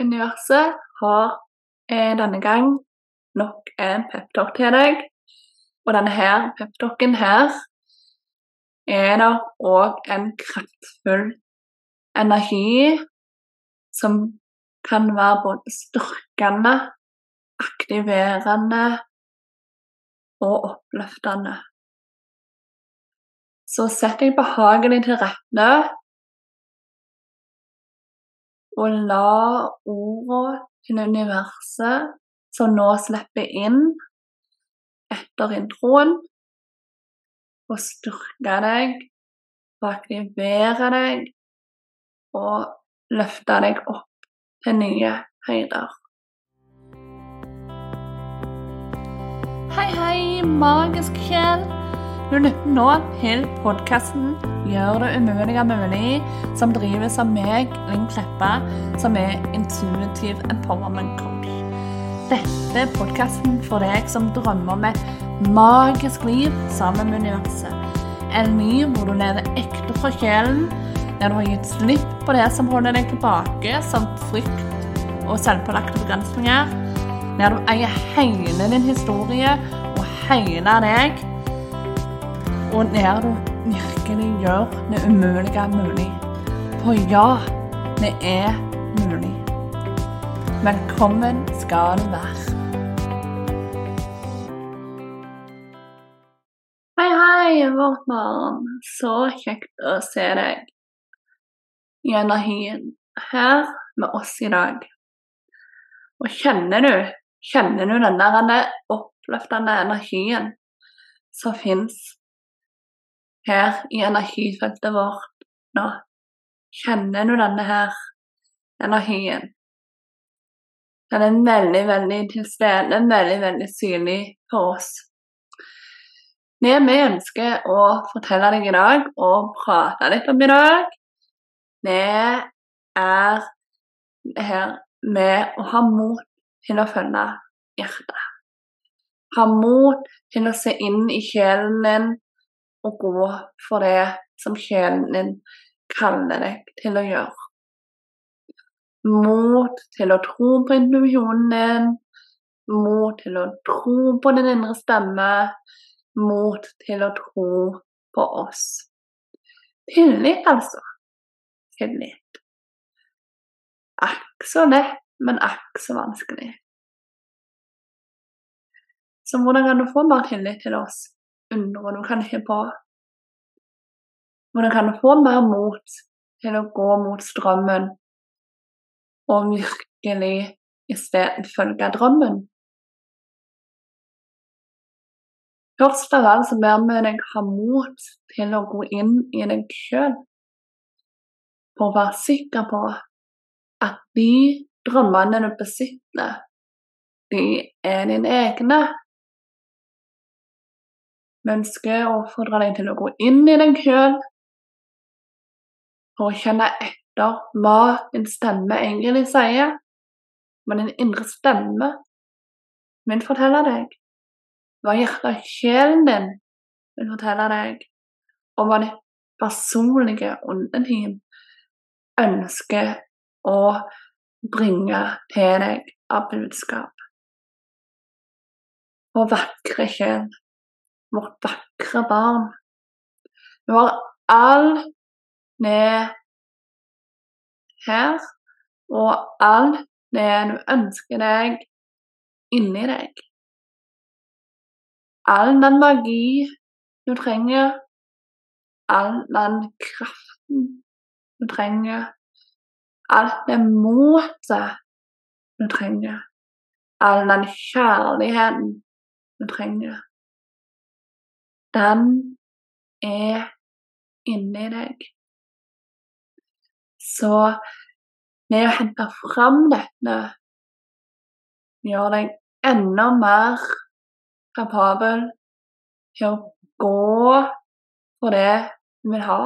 universet har eh, denne gang nok en peptalk til deg. Og denne her peptalken her er det òg en kraftfull energi som kan være både styrkende, aktiverende og oppløftende. Så sett deg behagelig til rette, og la ordene til universet som nå slipper inn etter introen, og styrke deg aktivere deg og løfte deg opp til nye høyder. Hei, hei, magisk sjel. Du lytter nå til podkasten 'Gjør det umulige mulig', som drives av meg, Linn Kleppa, som er intuitiv empowerment coach. Dette er podkasten for deg som drømmer om et magisk liv sammen med universet. En ny hvor du lever ekte fra sjelen, der du har gitt slipp på det som holder deg tilbake, som frykt og selvpålagte begrensninger. Der du eier hele din historie og hele deg og der du virkelig gjør det umulige mulig. For ja, det er mulig. Velkommen skal du være. Hei, hei, vårt barn. Så kjekt å se deg i energien her med oss i dag. Og kjenner du, kjenner du den der oppløftende energien som fins her i energifeltet vårt nå. Kjenner du denne her energien? Den er veldig, veldig til stede, veldig, veldig synlig for oss. Det vi ønsker å fortelle deg i dag, og prate litt om i dag, det er her med å ha mot til å følge hjertet. Ha mot til å se inn i sjelen din å gå for det som sjelen din kaller deg til å gjøre. Mot til å tro på intuisjonen din, mot til å tro på din indre stemme, mot til å tro på oss. Tillit, altså. Tillit. Akk så lett, men akk så vanskelig. Så hvordan kan du få mer tillit til oss? Undrer du kanskje på. Hvordan kan du få mer mot til å gå mot strømmen og virkelig isteden følge drømmen? Først av alt så ber vi deg ha mot til å gå inn i deg sjøl. Å være sikker på at de drømmene du besitter, de er dine egne. Vi ønsker å oppfordre deg til å gå inn i deg sjøl for å kjenne etter hva din stemme egentlig sier. Hva din indre stemme vil fortelle deg. Hva hjertet og sjelen din vil fortelle deg. Og hva ditt personlige åndeteam ønsker å bringe til deg av budskap. Og vakre sjel vårt vakre barn. Du har all ned her, og all det du ønsker deg inni deg. All den magi du trenger, all den kraften du trenger, alt det motet du trenger, all den kjærligheten du trenger den er inni deg. Så med å hente fram dette gjør deg enda mer kapabel til å gå for det du vil ha.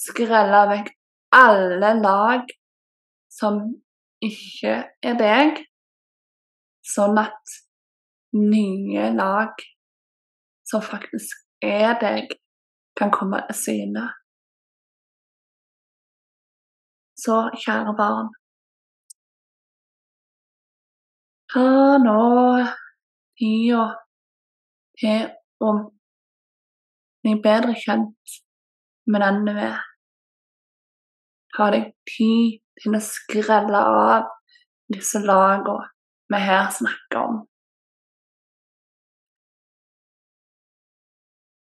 Skrelle vekk alle lag som ikke er deg, sånn at nye lag som faktisk er deg, kan komme til syne. Så kjære barn, ta nå tida til å bli bedre kjent med den du er. Ta deg tid til å skrelle av disse lagene vi her snakker om.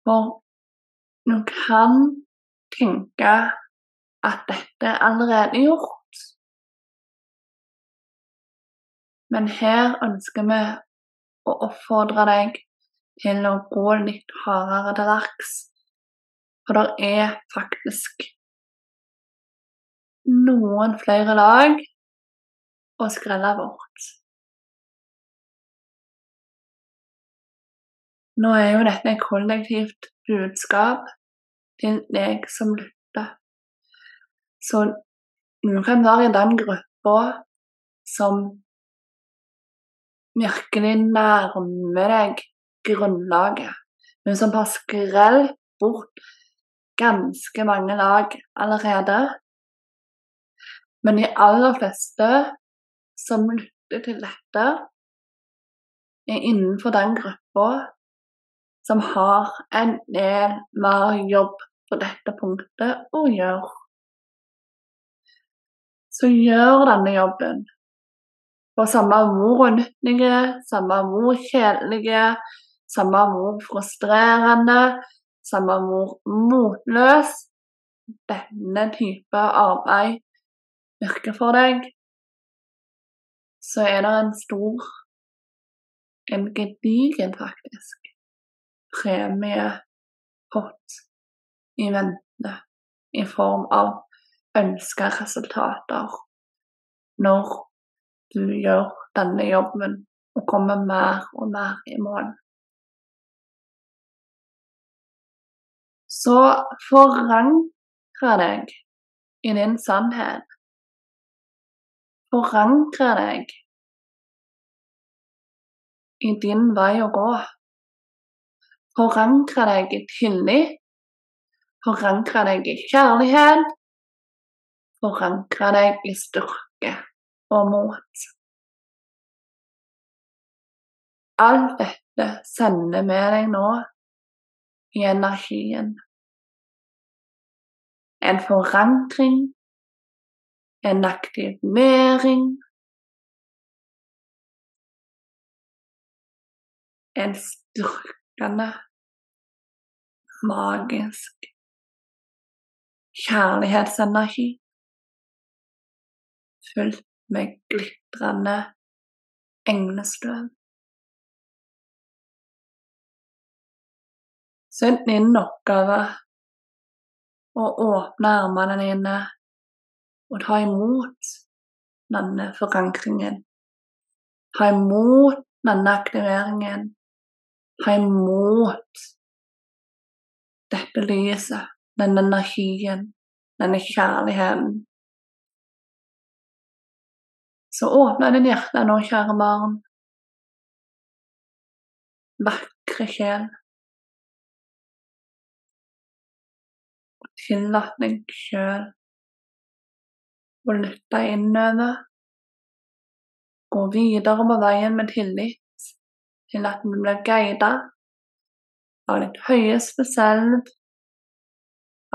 For du kan tenke at dette er allerede gjort. Men her ønsker vi å oppfordre deg til å gå litt hardere til verks. For det er faktisk noen flere lag å skrelle bort. Nå er jo dette et kollektivt budskap til deg som lytter. Så du kan være i den gruppa som virkelig nærmer deg grunnlaget, men som har skrelt bort ganske mange lag allerede. Men de aller fleste som lytter til dette, er innenfor den gruppa som har en del mer jobb på dette punktet å gjøre Så gjør denne jobben. Og samme hvor unyttige, samme hvor kjedelige, samme hvor frustrerende, samme hvor motløs denne type arbeid virker for deg, så er det en stor, en gedigen faktisk, premiepott i vente i form av ønska resultater når du gjør denne jobben og kommer mer og mer i mål. Så forankre deg i din sannhet. Forankre deg i din vei å gå. Forankre deg i tillit. Forankre deg i kjærlighet forankre deg i styrke og mot. Alt dette sender med deg nå i energien. En forankring, en aktivering, en styrkende, magisk kjærlighetsenergi fylt med glitrende englestøv. Så er din oppgave å åpne armene dine og ta imot denne forankringen. Ta imot denne aktiveringen. Ta imot dette lyset, den energien, denne kjærligheten så åpne ditt hjerte nå, kjære barn. Vakre sjel. Tillat deg sjøl å lytte innover. Gå videre på veien med tillit til at vi blir guidet av ditt høyeste selv,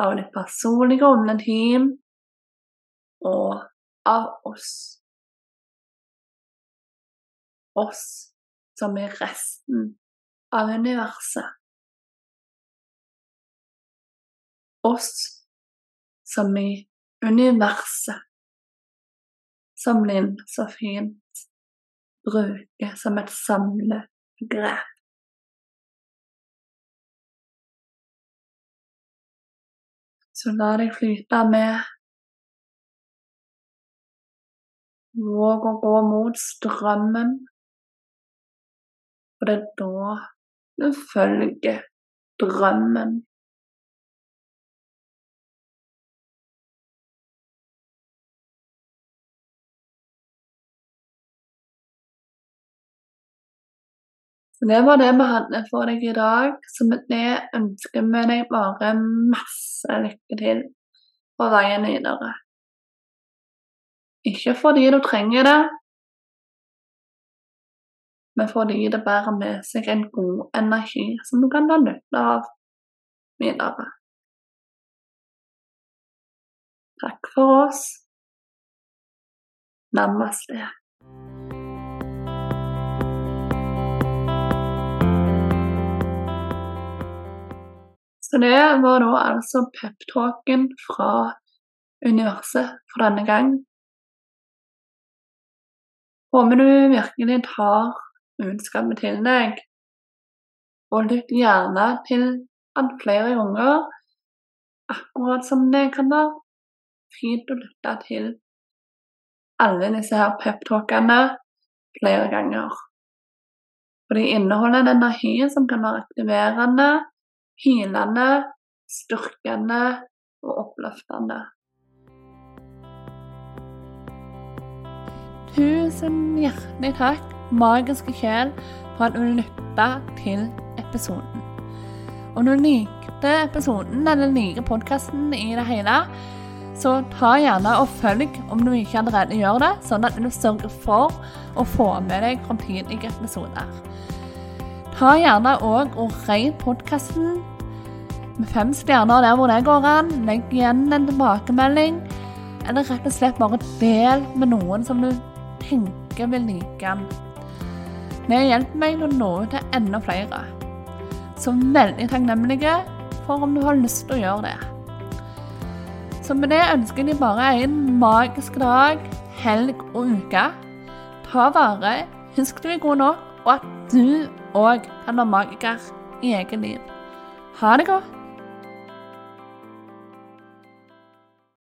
av ditt personlige åndeteam og av oss oss som er resten av universet. Oss som i universet, som Linn så fint bruker som et samlebegrep. Så la deg flyte med. Våg å gå mot strømmen for det er da du følger drømmen. Det var det vi hadde for deg i dag. Så med det ønsker vi deg bare masse lykke til på veien videre. Ikke fordi du trenger det, men fordi det bærer med seg en god energi som du kan ta nytte av videre. Takk for oss. Namaste. Så det var da altså peptalken fra universet for denne gang. Håper du virkelig tar budskapet til deg, og lytt gjerne til at flere ganger, akkurat som det kan være fint å lytte til alle disse her peptalkene flere ganger. For de inneholder en energi som kan være aktiverende, hilende, styrkende og oppløftende. Tusen hjertelig takk, magiske sjel, for at du lytta til episoden. Om du likte episoden eller liker podkasten i det hele, så ta gjerne og følg om du ikke allerede gjør det, sånn at du sørger for å få med deg framtidige episoder. Ta gjerne òg og rate podkasten med fem stjerner der hvor det går an. Legg igjen en tilbakemelding, eller rett og slett bare del med noen som du tenker vil like den. Det hjelper meg å nå ut til enda flere. Så veldig takknemlige for om du har lyst til å gjøre det. Så med det ønsker jeg bare en magisk dag, helg og uke. Ta vare, husk du er god nok, og at du òg kan være magiker i eget liv. Ha det godt.